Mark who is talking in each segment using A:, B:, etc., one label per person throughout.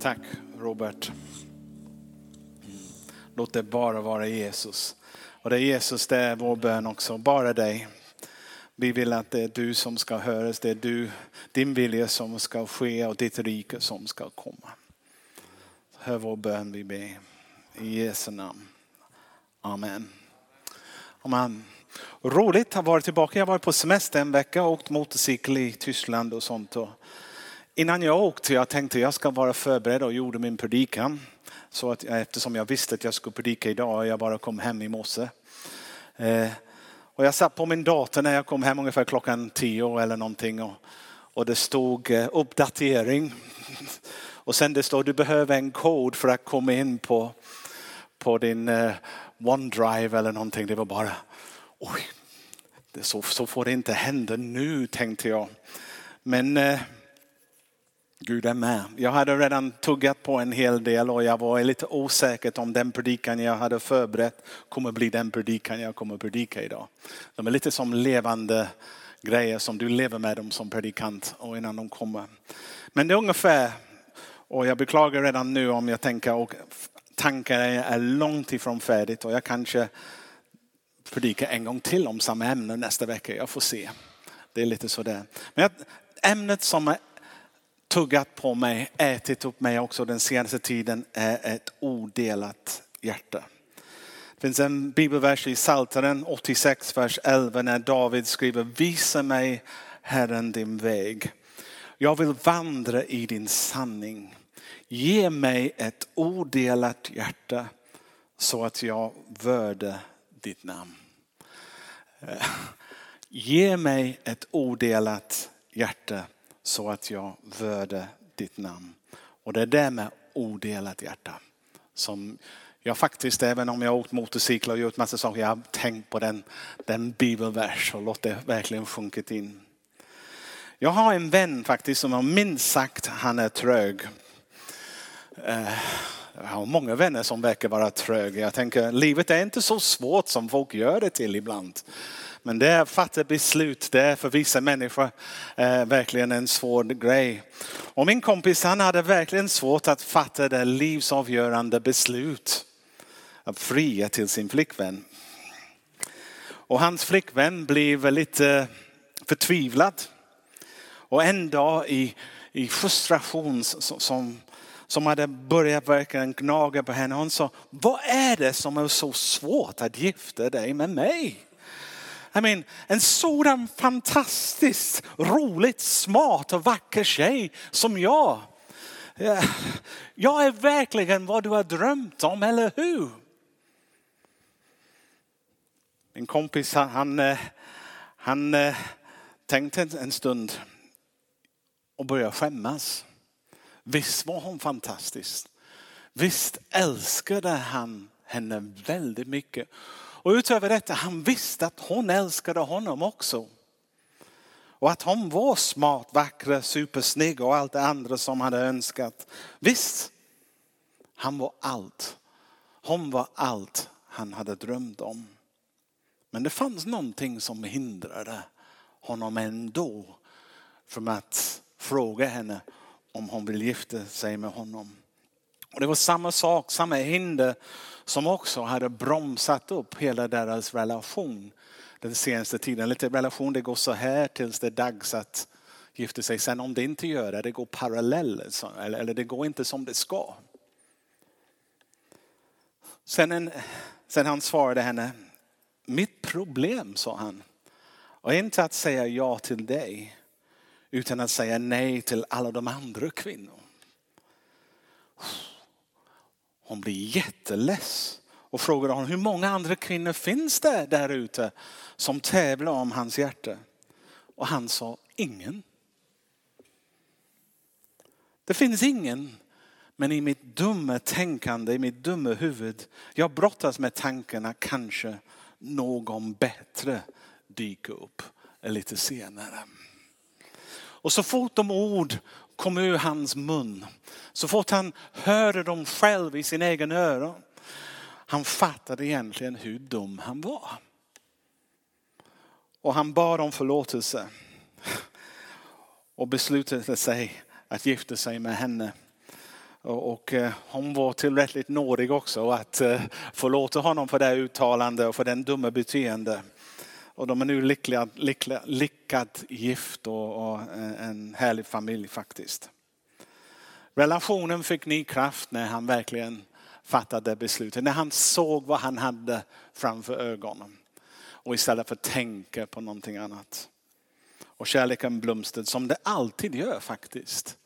A: Tack Robert. Låt det bara vara Jesus. Och det är Jesus, det är vår bön också. Bara dig. Vi vill att det är du som ska höras, det är du, din vilja som ska ske och ditt rike som ska komma. Hör vår bön vi ber. I Jesu namn. Amen. Amen. Roligt att vara tillbaka. Jag var på semester en vecka och åkt motorcykel i Tyskland och sånt. Innan jag åkte jag tänkte jag ska vara förberedd och gjorde min predikan. Så att, eftersom jag visste att jag skulle predika idag och jag bara kom hem i morse. Eh, och jag satt på min dator när jag kom hem ungefär klockan tio eller någonting. Och, och det stod eh, uppdatering. Och sen det stod du behöver en kod för att komma in på, på din eh, OneDrive eller någonting. Det var bara, oj, det så, så får det inte hända nu tänkte jag. Men eh, Gud är med. Jag hade redan tuggat på en hel del och jag var lite osäker om den predikan jag hade förberett kommer bli den predikan jag kommer predika idag. De är lite som levande grejer som du lever med dem som predikant och innan de kommer. Men det är ungefär, och jag beklagar redan nu om jag tänker och tankar är långt ifrån färdigt och jag kanske predikar en gång till om samma ämne nästa vecka. Jag får se. Det är lite sådär. Men ämnet som är tuggat på mig, ätit upp mig också den senaste tiden är ett odelat hjärta. Det finns en bibelvers i Psaltaren 86, vers 11 när David skriver Visa mig Herren din väg. Jag vill vandra i din sanning. Ge mig ett odelat hjärta så att jag vörde ditt namn. Eh, ge mig ett odelat hjärta så att jag vörde ditt namn. Och det är det med odelat hjärta som jag faktiskt, även om jag har åkt motorcykel och gjort massa saker, jag har tänkt på den, den bibelvers och låtit det verkligen sjunka in. Jag har en vän faktiskt som har minst sagt han är trög. Eh, jag har många vänner som verkar vara tröga. Jag tänker livet är inte så svårt som folk gör det till ibland. Men det är att fatta beslut, det är för vissa människor eh, verkligen en svår grej. Och min kompis han hade verkligen svårt att fatta det livsavgörande beslut. Att fria till sin flickvän. Och hans flickvän blev lite förtvivlad. Och en dag i, i frustration som, som hade börjat verkligen gnaga på henne. Hon sa, vad är det som är så svårt att gifta dig med mig? I mean, en sådan fantastiskt roligt, smart och vacker tjej som jag. Jag är verkligen vad du har drömt om, eller hur? Min kompis han, han, eh, han eh, tänkte en stund och började skämmas. Visst var hon fantastisk. Visst älskade han henne väldigt mycket. Och utöver detta, han visste att hon älskade honom också. Och att hon var smart, vacker, supersnygg och allt det andra som han hade önskat. Visst, han var allt. Hon var allt han hade drömt om. Men det fanns någonting som hindrade honom ändå från att fråga henne om hon vill gifta sig med honom. Och det var samma sak, samma hinder som också hade bromsat upp hela deras relation den senaste tiden. Lite relation det går så här tills det är dags att gifta sig. Sen om det inte gör det, det går parallellt eller det går inte som det ska. Sen, en, sen han svarade henne, mitt problem sa han, och inte att säga ja till dig utan att säga nej till alla de andra kvinnorna. Hon blir jätteless och frågar honom hur många andra kvinnor finns det där ute som tävlar om hans hjärta? Och han sa ingen. Det finns ingen. Men i mitt dumma tänkande, i mitt dumma huvud, jag brottas med tankarna kanske någon bättre dyker upp lite senare. Och så fort de ord kom ur hans mun. Så fort han hörde dem själv i sin egen öron. Han fattade egentligen hur dum han var. Och han bad om förlåtelse. Och beslutade sig att gifta sig med henne. Och eh, hon var tillräckligt nådig också att eh, förlåta honom för det uttalande och för den dumma beteende. Och de är nu lyckliga, lyckliga, lyckat gift och, och eh, en härlig familj faktiskt. Relationen fick ny kraft när han verkligen fattade beslutet. När han såg vad han hade framför ögonen. Och istället för att tänka på någonting annat. Och kärleken blomstrade som det alltid gör faktiskt.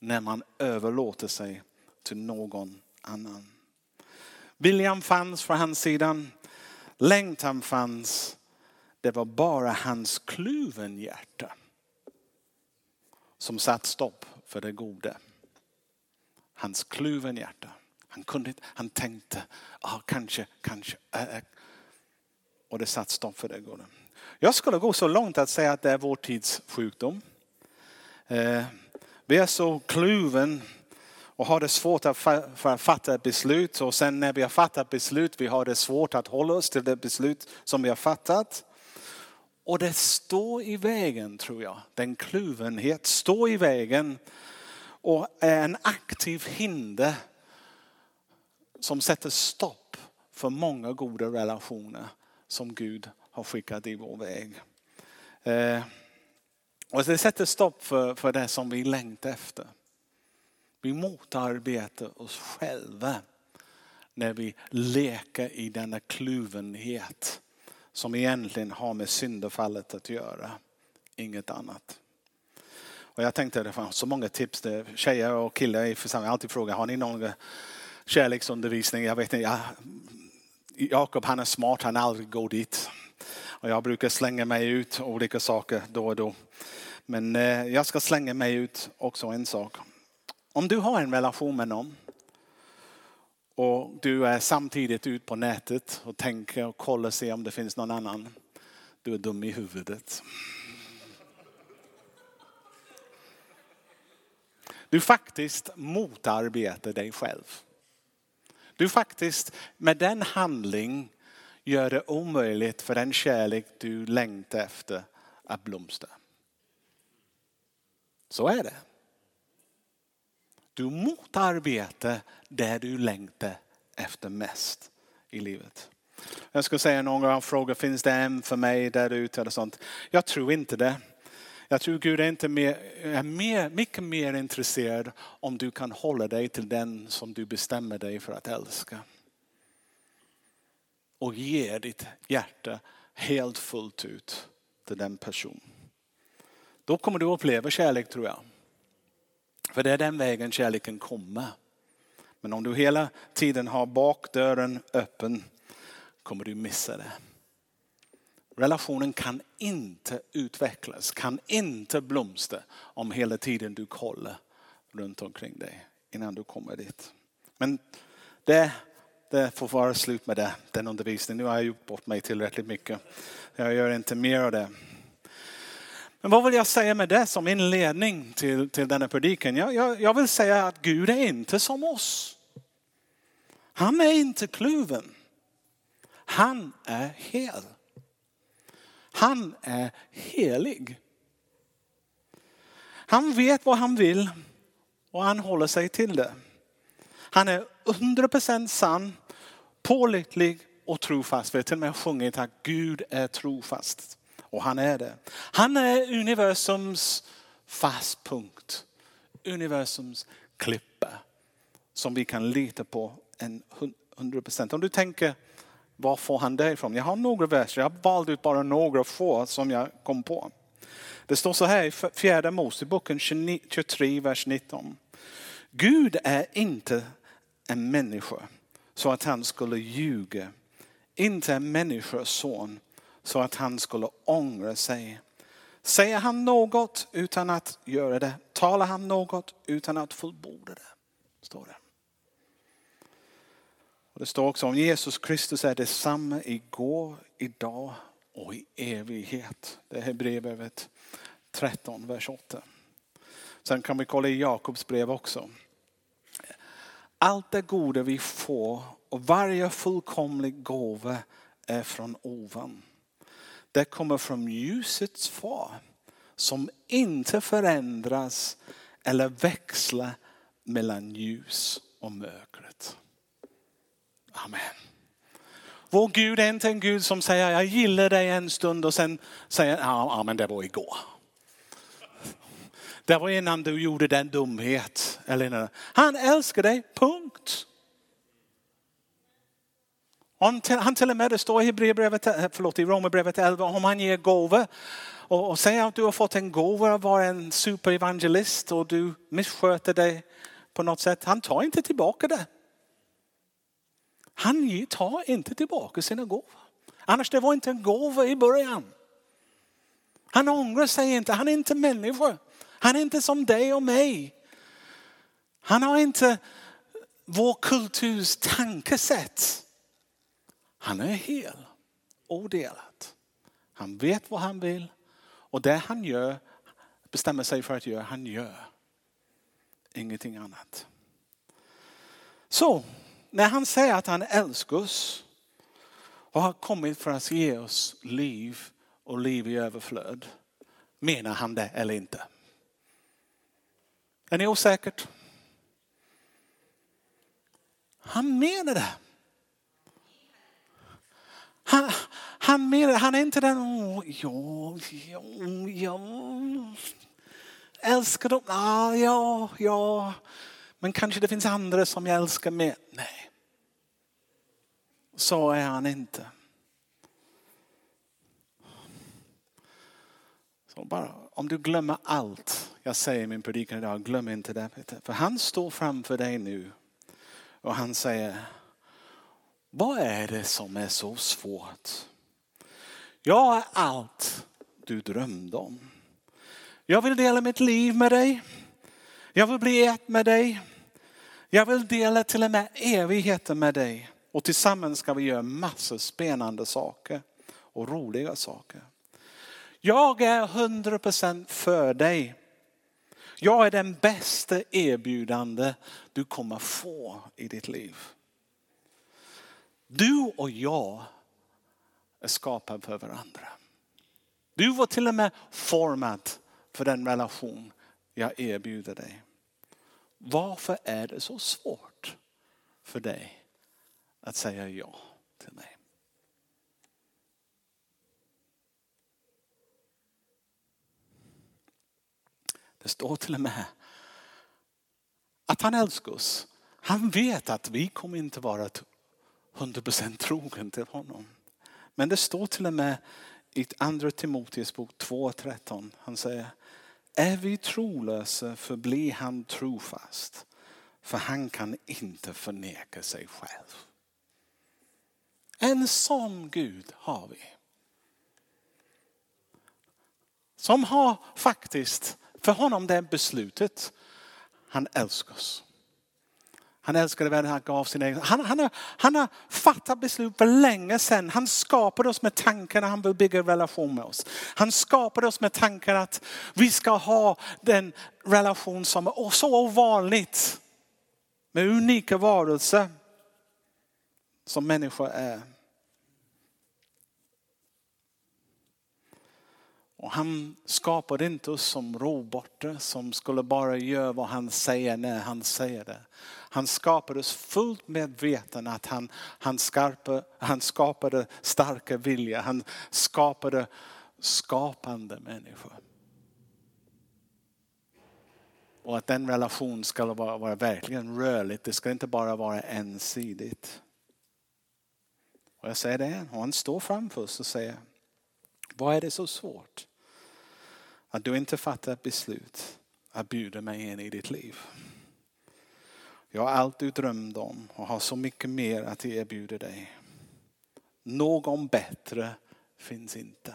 A: När man överlåter sig till någon annan. Viljan fanns från hans sidan. Längtan fanns. Det var bara hans kluven hjärta som satt stopp för det goda. Hans kluven hjärta. Han, kunde, han tänkte, ah, kanske, kanske. Äh, äh. Och det satt stopp för det goda. Jag skulle gå så långt att säga att det är vår tids sjukdom. Eh, vi är så kluven och har det svårt att fatta ett beslut och sen när vi har fattat beslut vi har det svårt att hålla oss till det beslut som vi har fattat. Och det står i vägen tror jag. Den kluvenhet står i vägen och är en aktiv hinder som sätter stopp för många goda relationer som Gud har skickat i vår väg. Eh, och det sätter stopp för, för det som vi längtar efter. Vi motarbetar oss själva när vi leker i denna kluvenhet som egentligen har med syndafallet att göra. Inget annat. Och jag tänkte det fanns så många tips. Där tjejer och killar i församlingen alltid frågar, har ni någon kärleksundervisning? Jag vet inte. Jakob han är smart, han aldrig går dit. Och jag brukar slänga mig ut olika saker då och då. Men eh, jag ska slänga mig ut också en sak. Om du har en relation med någon och du är samtidigt ute på nätet och tänker och kollar och ser om det finns någon annan. Du är dum i huvudet. Du faktiskt motarbetar dig själv. Du faktiskt med den handling gör det omöjligt för den kärlek du längtar efter att blomstra. Så är det. Du motarbetar det du längtar efter mest i livet. Jag ska säga några frågor, finns det en för mig där ute eller sånt? Jag tror inte det. Jag tror Gud är, inte mer, är mer, mycket mer intresserad om du kan hålla dig till den som du bestämmer dig för att älska. Och ge ditt hjärta helt fullt ut till den personen. Då kommer du uppleva kärlek tror jag. För det är den vägen kärleken kommer. Men om du hela tiden har bakdörren öppen kommer du missa det. Relationen kan inte utvecklas, kan inte blomstra om hela tiden du kollar runt omkring dig innan du kommer dit. Men det, det får vara slut med det, den undervisningen. Nu har jag gjort bort mig tillräckligt mycket. Jag gör inte mer av det. Men vad vill jag säga med det som inledning till, till denna predikan? Jag, jag, jag vill säga att Gud är inte som oss. Han är inte kluven. Han är hel. Han är helig. Han vet vad han vill och han håller sig till det. Han är 100% sann, pålitlig och trofast. Vi har till och med sjungit att Gud är trofast. Och han är det. Han är universums fastpunkt. Universums klippa. Som vi kan lita på en 100%. Om du tänker var får han det ifrån? Jag har några verser, jag har valt ut bara några få som jag kom på. Det står så här i fjärde Moseboken 23, vers 19. Gud är inte en människa så att han skulle ljuga. Inte en människas son så att han skulle ångra sig. Säger han något utan att göra det? Talar han något utan att fullborda det? Står det. Och det står också om Jesus Kristus är detsamma igår, idag och i evighet. Det är Hebreerbrevet 13, vers 8. Sen kan vi kolla i Jakobs brev också. Allt det goda vi får och varje fullkomlig gåva är från ovan. Det kommer från ljusets far som inte förändras eller växlar mellan ljus och mörkret. Amen. Vår Gud är inte en Gud som säger jag gillar dig en stund och sen säger ja, ja men det var igår. Det var innan du gjorde den dumhet. Eller han älskar dig, punkt. Han till och med, det står i, eh, förlåt, i Romarbrevet 11, om han ger gåvor och, och säger att du har fått en gåva att vara en superevangelist och du missköter dig på något sätt. Han tar inte tillbaka det. Han tar inte tillbaka sina gåvor. Annars det var inte en gåva i början. Han ångrar sig inte, han är inte människa. Han är inte som dig och mig. Han har inte vår kulturs tankesätt. Han är hel, odelat. Han vet vad han vill och det han gör, bestämmer sig för att göra, han gör. Ingenting annat. Så när han säger att han älskar oss och har kommit för att ge oss liv och liv i överflöd. Menar han det eller inte? Är ni osäkert? Han menar det. Han, han menar han är inte den, oh, ja, ja, ja, älskar dem, ah, ja, ja, men kanske det finns andra som jag älskar mer. Nej, så är han inte. Så bara, om du glömmer allt jag säger i min predikan idag, glöm inte det. För han står framför dig nu och han säger, vad är det som är så svårt? Jag är allt du drömde om. Jag vill dela mitt liv med dig. Jag vill bli ett med dig. Jag vill dela till och med evigheten med dig. Och tillsammans ska vi göra massor spännande saker och roliga saker. Jag är 100% för dig. Jag är den bästa erbjudande du kommer få i ditt liv. Du och jag är skapade för varandra. Du var till och med formad för den relation jag erbjuder dig. Varför är det så svårt för dig att säga ja till mig? Det står till och med att han älskar oss. Han vet att vi kommer inte vara 100% trogen till honom. Men det står till och med i andra Timoteus bok 2.13. Han säger, är vi trolösa förblir han trofast. För han kan inte förneka sig själv. En sån Gud har vi. Som har faktiskt, för honom det är beslutet, han älskar oss. Han älskade världen, han gav sin egen. Han, han, har, han har fattat beslut för länge sedan. Han skapade oss med tanken att han vill bygga en relation med oss. Han skapade oss med tanken att vi ska ha den relation som är så ovanligt. Med unika varelser som människor är. Och han skapade inte oss som robotar som skulle bara göra vad han säger när han säger det. Han skapade oss fullt medveten att han, han, skapade, han skapade starka vilja. Han skapade skapande människor. Och att den relationen ska vara, vara verkligen rörligt. Det ska inte bara vara ensidigt. Och jag säger det och han står framför oss och säger, vad är det så svårt? Att du inte fattar ett beslut att bjuda mig in i ditt liv. Jag har allt du drömde om och har så mycket mer att erbjuda dig. Någon bättre finns inte.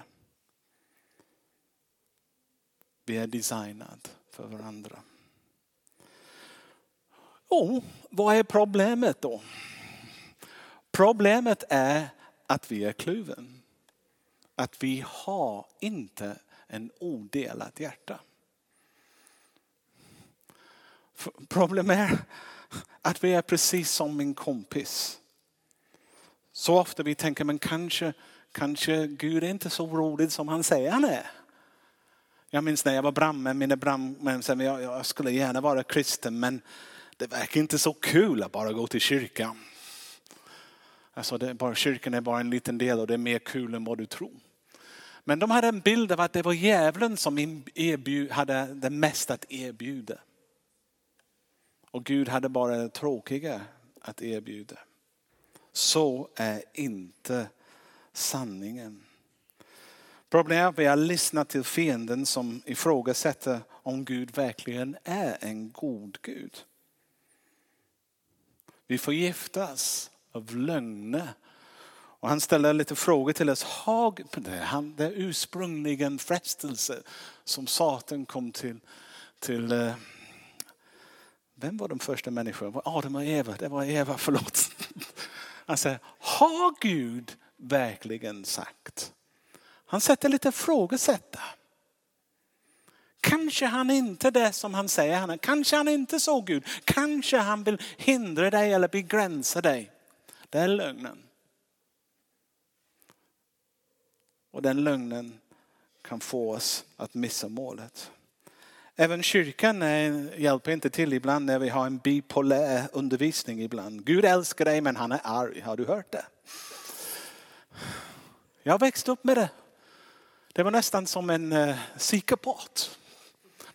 A: Vi är designade för varandra. Och vad är problemet då? Problemet är att vi är kluven. Att vi har inte en odelat hjärta. Problemet är att vi är precis som min kompis. Så ofta vi tänker, men kanske, kanske Gud är inte så rolig som han säger han är. Jag minns när jag var brandman, mina brandmän sa jag, jag skulle gärna vara kristen men, det verkar inte så kul att bara gå till kyrkan. Alltså det är bara, kyrkan är bara en liten del och det är mer kul än vad du tror. Men de hade en bild av att det var djävulen som erbjud, hade det mesta att erbjuda. Och Gud hade bara det tråkiga att erbjuda. Så är inte sanningen. Problemet är att vi har lyssnat till fienden som ifrågasätter om Gud verkligen är en god Gud. Vi förgiftas av lögner. Och han ställer lite frågor till oss. Har det, det är ursprungligen frestelse som Satan kom till, till eh, vem var de första människorna? Adam och Eva. Det var Eva, förlåt. Han säger, har Gud verkligen sagt? Han sätter lite frågesätta. Kanske han inte är det som han säger han är. Kanske han inte såg Gud. Kanske han vill hindra dig eller begränsa dig. Det är lögnen. Och den lögnen kan få oss att missa målet. Även kyrkan eh, hjälper inte till ibland när vi har en bipolär undervisning ibland. Gud älskar dig men han är arg. Har du hört det? Jag växte upp med det. Det var nästan som en uh, psykopat.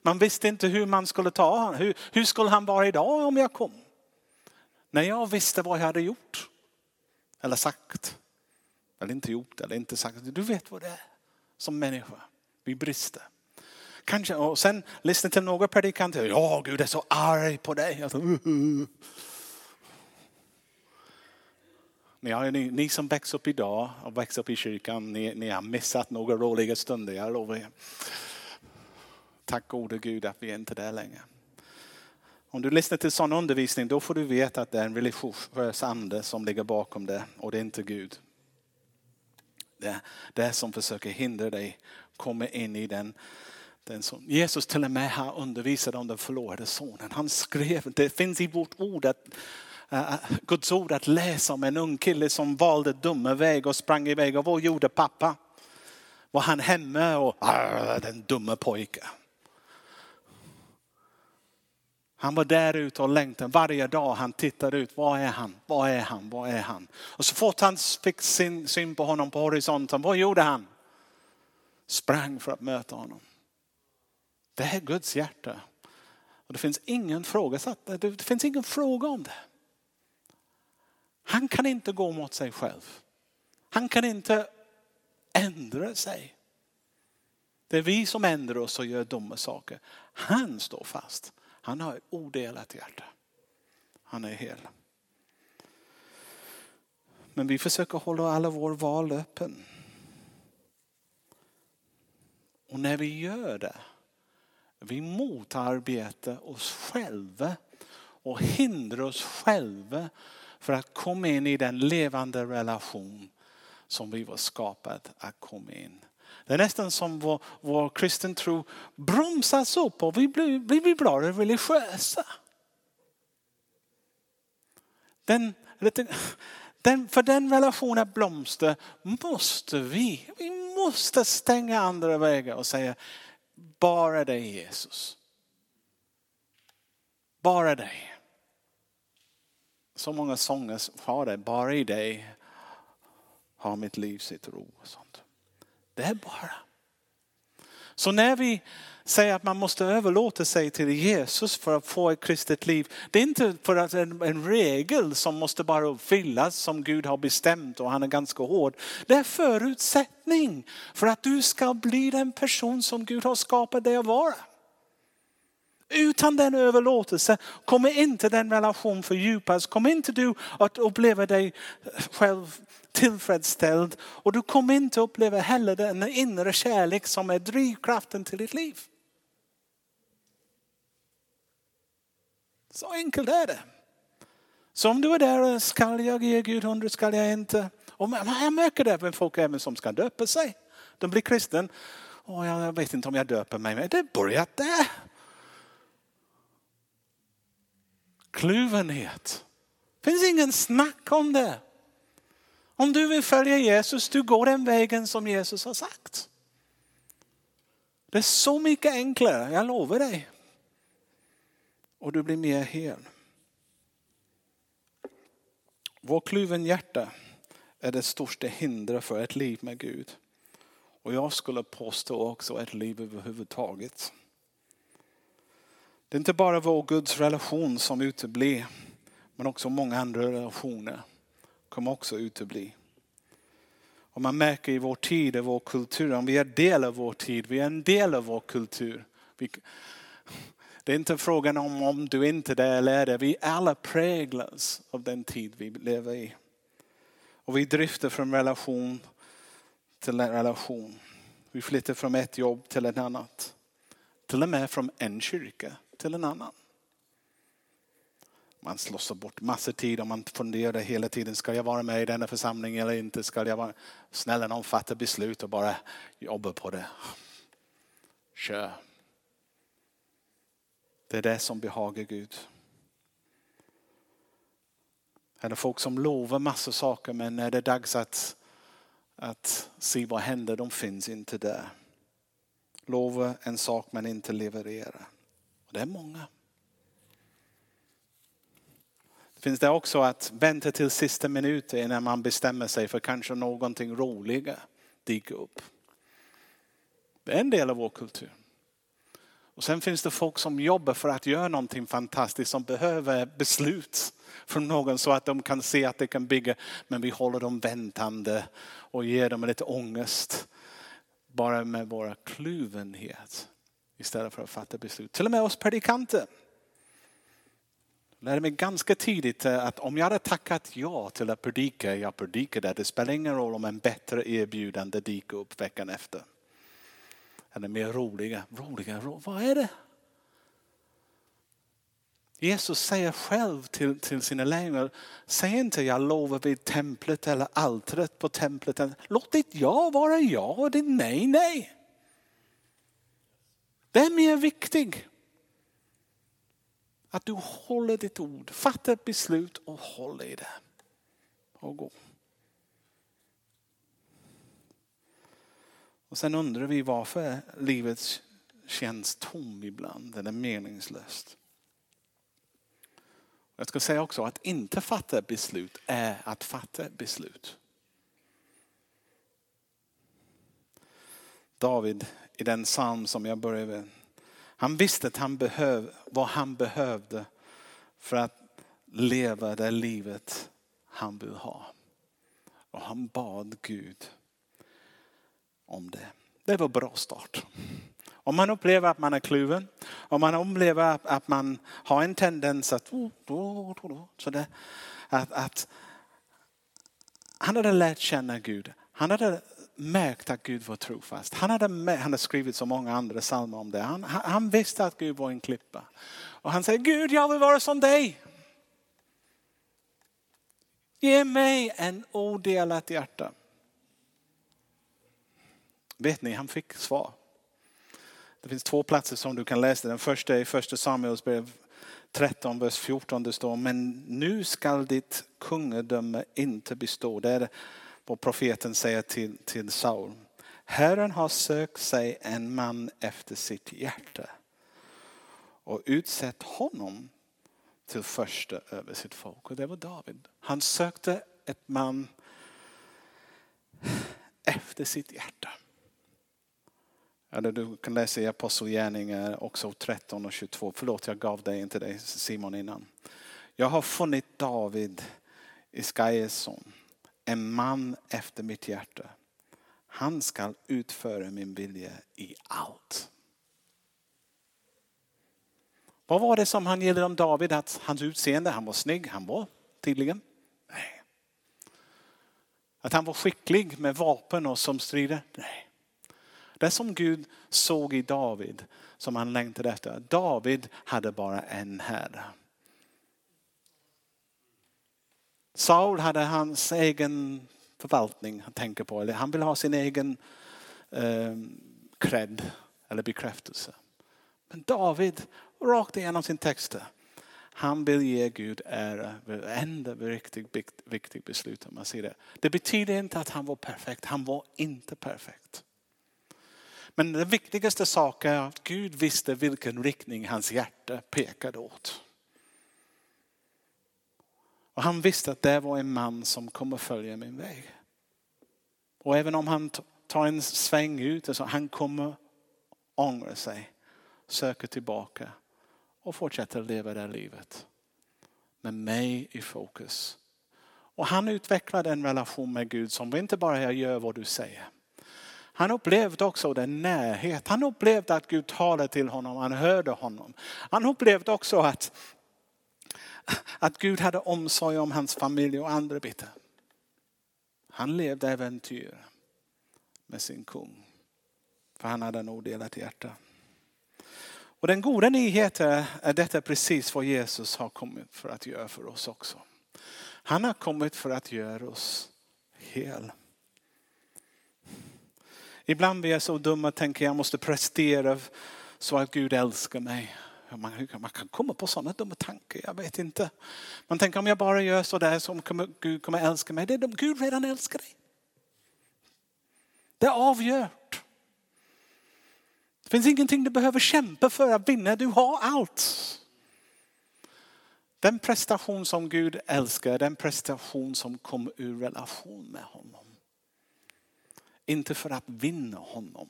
A: Man visste inte hur man skulle ta honom. Hur, hur skulle han vara idag om jag kom? När jag visste vad jag hade gjort. Eller sagt. Eller inte gjort eller inte sagt. Du vet vad det är som människa. Vi brister. Kanske, och sen lyssna till några predikanter. Ja, Gud är så arg på dig. Alltså, uh, uh. Ni, ni, ni som växer upp idag och växer upp i kyrkan, ni, ni har missat några roliga stunder, jag lovar er. Tack gode Gud att vi är inte är där längre. Om du lyssnar till sån undervisning då får du veta att det är en religiös ande som ligger bakom det och det är inte Gud. Det är det som försöker hindra dig komma in i den, den som Jesus till och med här undervisade om den förlorade sonen. Han skrev, det finns i vårt ord att uh, Guds ord att läsa om en ung kille som valde dumma väg och sprang iväg. Och vad gjorde pappa? Var han hemma och ah, den dumma pojken. Han var där ute och längtade. Varje dag han tittade ut. Var är han? Var är han? Var är han? Och så fort han fick sin syn på honom på horisonten, vad gjorde han? Sprang för att möta honom. Det är Guds hjärta. Och det finns ingen fråga, det finns ingen fråga om det. Han kan inte gå mot sig själv. Han kan inte ändra sig. Det är vi som ändrar oss och gör dumma saker. Han står fast. Han har ett odelat hjärta. Han är hel. Men vi försöker hålla alla våra val öppen. Och när vi gör det, vi motarbetar oss själva och hindrar oss själva för att komma in i den levande relation som vi var skapade att komma in. Det är nästan som vår, vår kristen tro bromsas upp och vi blir, vi blir bara religiösa. Den, den, för den relationen blomster måste vi, vi måste stänga andra vägar och säga bara dig Jesus. Bara dig. Så många sånger har det, bara i dig har mitt liv sitt ro. Och sånt. Det är bara. Så när vi säger att man måste överlåta sig till Jesus för att få ett kristet liv. Det är inte för att en, en regel som måste bara uppfyllas som Gud har bestämt och han är ganska hård. Det är förutsättning för att du ska bli den person som Gud har skapat dig att vara. Utan den överlåtelse kommer inte den relation fördjupas. Kommer inte du att uppleva dig själv tillfredsställd och du kommer inte uppleva heller den inre kärlek som är drivkraften till ditt liv. Så enkelt är det. Så om du är där, ska jag ge Gud hundra, ska jag inte? Och jag märker det med folk även som ska döpa sig. De blir kristen. Och jag vet inte om jag döper mig, men det börjar där. Kluvenhet. Det finns ingen snack om det. Om du vill följa Jesus, du går den vägen som Jesus har sagt. Det är så mycket enklare, jag lovar dig. Och du blir mer hel. Vår kluven hjärta är det största hindret för ett liv med Gud. Och jag skulle påstå också ett liv överhuvudtaget. Det är inte bara vår Guds relation som uteblir, men också många andra relationer kommer också utebli. Och man märker i vår tid, i vår kultur, om vi är del av vår tid, vi är en del av vår kultur. Det är inte frågan om om du inte är det eller är det. Vi alla präglas av den tid vi lever i. Och vi drifter från relation till en relation. Vi flyttar från ett jobb till ett annat. Till och med från en kyrka till en annan. Man slåssar bort massor tid och man funderar hela tiden, ska jag vara med i denna församling eller inte? Ska jag vara... Snälla någon fatta beslut och bara jobba på det. Kör. Det är det som behagar Gud. Eller folk som lovar massor saker men när det är dags att, att se vad händer, de finns inte där. Lovar en sak men inte levererar. Och det är många. Det finns det också att vänta till sista minuten innan man bestämmer sig för kanske någonting roligare dyker upp. Det är en del av vår kultur. Och sen finns det folk som jobbar för att göra någonting fantastiskt som behöver beslut från någon så att de kan se att det kan bygga. Men vi håller dem väntande och ger dem lite ångest. Bara med våra kluvenhet istället för att fatta beslut. Till och med oss predikanter. Jag lärde mig ganska tidigt eh, att om jag hade tackat ja till att predika, jag predikade. Det spelar ingen roll om en bättre erbjudande dyker upp veckan efter. Eller mer roliga. Roliga, vad är det? Jesus säger själv till, till sina lärjungar, säg inte jag lovar vid templet eller altaret på templet. Låt ditt ja vara ja och ditt nej nej. Vem är viktig? Att du håller ditt ord, fattar ett beslut och håller i det. Och gå. Och sen undrar vi varför livet känns tom ibland eller meningslöst. Jag ska säga också att inte fatta beslut är att fatta beslut. David i den psalm som jag började med. Han visste att han behöv, vad han behövde för att leva det livet han vill ha. Och han bad Gud om det. Det var en bra start. Om man upplever att man är kluven, om man upplever att man har en tendens att, oh, så det, att, att han hade lärt känna Gud. Han hade märkt att Gud var trofast. Han hade, han hade skrivit så många andra psalmer om det. Han, han visste att Gud var en klippa. Och han säger, Gud jag vill vara som dig. Ge mig en odelat hjärta. Vet ni, han fick svar. Det finns två platser som du kan läsa. Den första är i första Samuelsbrev 13, vers 14. Det står, men nu skall ditt kungadöme inte bestå. Det är vad profeten säger till, till Saul. Herren har sökt sig en man efter sitt hjärta och utsett honom till första över sitt folk. Och det var David. Han sökte ett man efter sitt hjärta. Eller du kan läsa i Apostlagärningarna också 13 och 22. Förlåt, jag gav dig inte det Simon innan. Jag har funnit David Iskaeson, en man efter mitt hjärta. Han ska utföra min vilja i allt. Vad var det som han gillade om David? Att hans utseende, han var snygg, han var tydligen. Nej. Att han var skicklig med vapen och som strider? Nej. Det som Gud såg i David som han längtade efter. David hade bara en herre. Saul hade hans egen förvaltning han tänker på. Eller han vill ha sin egen eh, cred eller bekräftelse. Men David, rakt igenom sin text. Han vill ge Gud ära varenda riktigt viktigt beslut. Om man ser det. det betyder inte att han var perfekt. Han var inte perfekt. Men den viktigaste saken är att Gud visste vilken riktning hans hjärta pekade åt. Och han visste att det var en man som kommer följa min väg. Och även om han tar en sväng ut, så han kommer ångra sig, söker tillbaka och fortsätter leva det livet. Med mig i fokus. Och han utvecklade en relation med Gud som inte bara jag gör vad du säger. Han upplevde också den närhet. Han upplevde att Gud talade till honom, han hörde honom. Han upplevde också att, att Gud hade omsorg om hans familj och andra bitar. Han levde äventyr med sin kung. För han hade en odelat hjärta. Och den goda nyheten är detta precis vad Jesus har kommit för att göra för oss också. Han har kommit för att göra oss hel. Ibland blir jag så dum att tänka jag måste prestera så att Gud älskar mig. Man, man kan komma på sådana dumma tankar, jag vet inte. Man tänker om jag bara gör sådär så kommer Gud kommer älska mig. Det är Gud redan älskar dig. Det är avgjort. Det finns ingenting du behöver kämpa för att vinna, du har allt. Den prestation som Gud älskar, den prestation som kommer ur relation med honom. Inte för att vinna honom.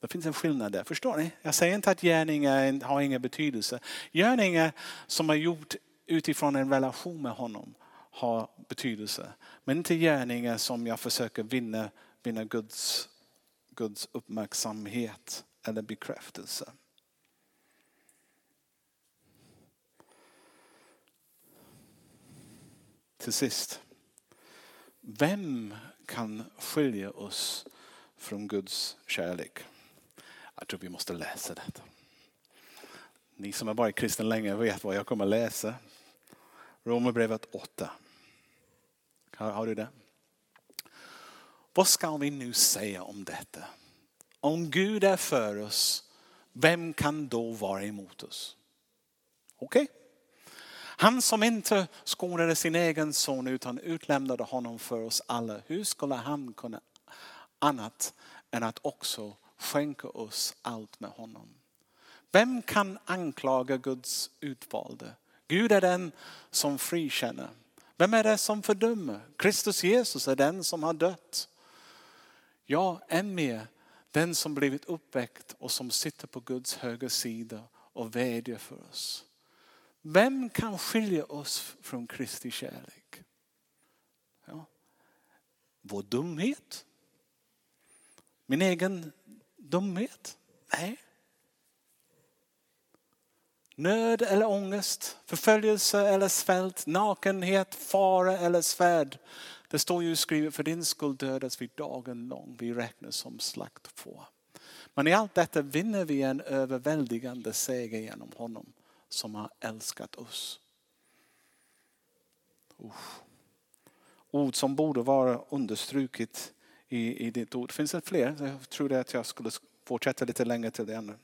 A: Det finns en skillnad där, förstår ni? Jag säger inte att gärningar har ingen betydelse. Gärningar som är gjort utifrån en relation med honom har betydelse. Men inte gärningar som jag försöker vinna, vinna Guds, Guds uppmärksamhet eller bekräftelse. Till sist. Vem kan skilja oss från Guds kärlek? Jag tror vi måste läsa detta. Ni som har varit kristen länge vet vad jag kommer läsa. Romarbrevet 8. Har, har du det? Vad ska vi nu säga om detta? Om Gud är för oss, vem kan då vara emot oss? Okej? Okay. Han som inte skonade sin egen son utan utlämnade honom för oss alla. Hur skulle han kunna annat än att också skänker oss allt med honom? Vem kan anklaga Guds utvalde? Gud är den som frikänner. Vem är det som fördömer? Kristus Jesus är den som har dött. Ja, än mer den som blivit uppväckt och som sitter på Guds högra sida och vädjar för oss. Vem kan skilja oss från Kristi kärlek? Ja. Vår dumhet? Min egen dumhet? Nej. Nöd eller ångest, förföljelse eller svält, nakenhet, fara eller svärd. Det står ju skrivet, för din skull dödas vi dagen lång, vi räknas som slaktfår. Men i allt detta vinner vi en överväldigande seger genom honom som har älskat oss. Usch. Ord som borde vara understruket i, i ditt ord. Finns det fler? Jag trodde att jag skulle fortsätta lite längre till det ännu.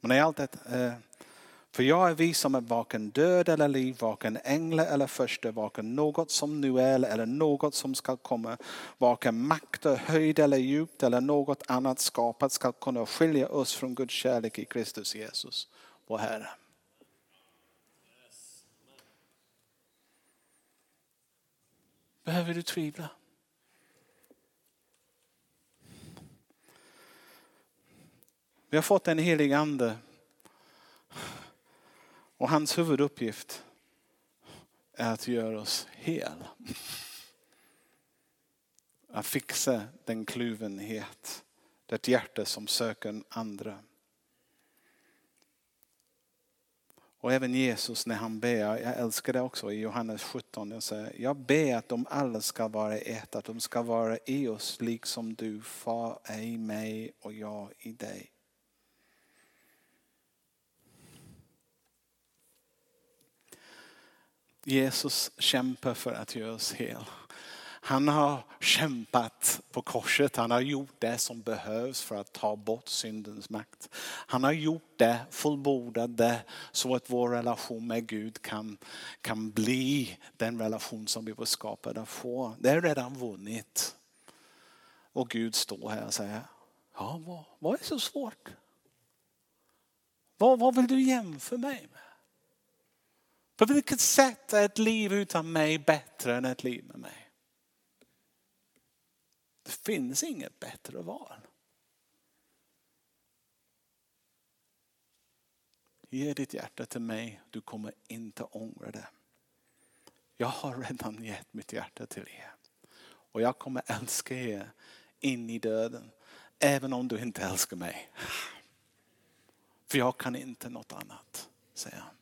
A: Men i allt det, eh, för jag är vi som är varken död eller liv, varken änglar eller första, varken något som nu är eller något som ska komma, varken makter, höjd eller djupt eller något annat skapat ska kunna skilja oss från Guds kärlek i Kristus Jesus, vår Herre. Behöver du tvivla? Vi har fått en helig ande. Och hans huvuduppgift är att göra oss hel. Att fixa den kluvenhet, det hjärta som söker andra. Och även Jesus när han ber, jag älskar det också i Johannes 17, jag säger, jag ber att de alla ska vara ett, att de ska vara i oss liksom du far är i mig och jag i dig. Jesus kämpar för att göra oss hel. Han har kämpat på korset. Han har gjort det som behövs för att ta bort syndens makt. Han har gjort det, fullbordat det så att vår relation med Gud kan, kan bli den relation som vi var skapade att få. Det är redan vunnit. Och Gud står här och säger, ja, vad, vad är så svårt? Vad, vad vill du jämföra mig med? På vilket sätt är ett liv utan mig bättre än ett liv med mig? Det finns inget bättre val. Ge ditt hjärta till mig, du kommer inte ångra det. Jag har redan gett mitt hjärta till er. Och jag kommer älska er in i döden. Även om du inte älskar mig. För jag kan inte något annat, säger han.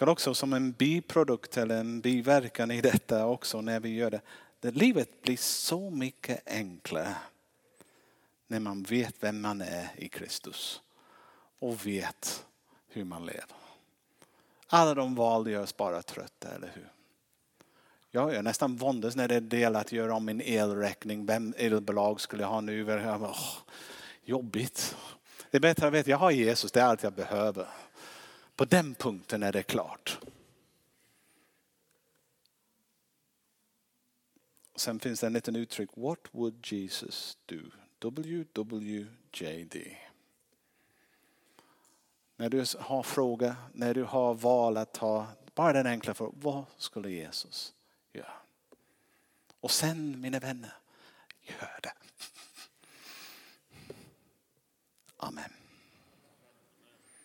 A: Ska också som en biprodukt eller en biverkan i detta också när vi gör det. det livet blir så mycket enklare när man vet vem man är i Kristus och vet hur man lever. Alla de val görs bara trötta, eller hur? Jag är nästan våndas när det är del att göra om min elräkning. Vem elbolag skulle jag ha nu? Oh, jobbigt. Det är bättre att veta, jag har Jesus, det är allt jag behöver. På den punkten är det klart. Sen finns det en liten uttryck, What would Jesus do? WWJD. När du har fråga, när du har val att ta, bara den enkla frågan, vad skulle Jesus göra? Och sen mina vänner, gör det. Amen.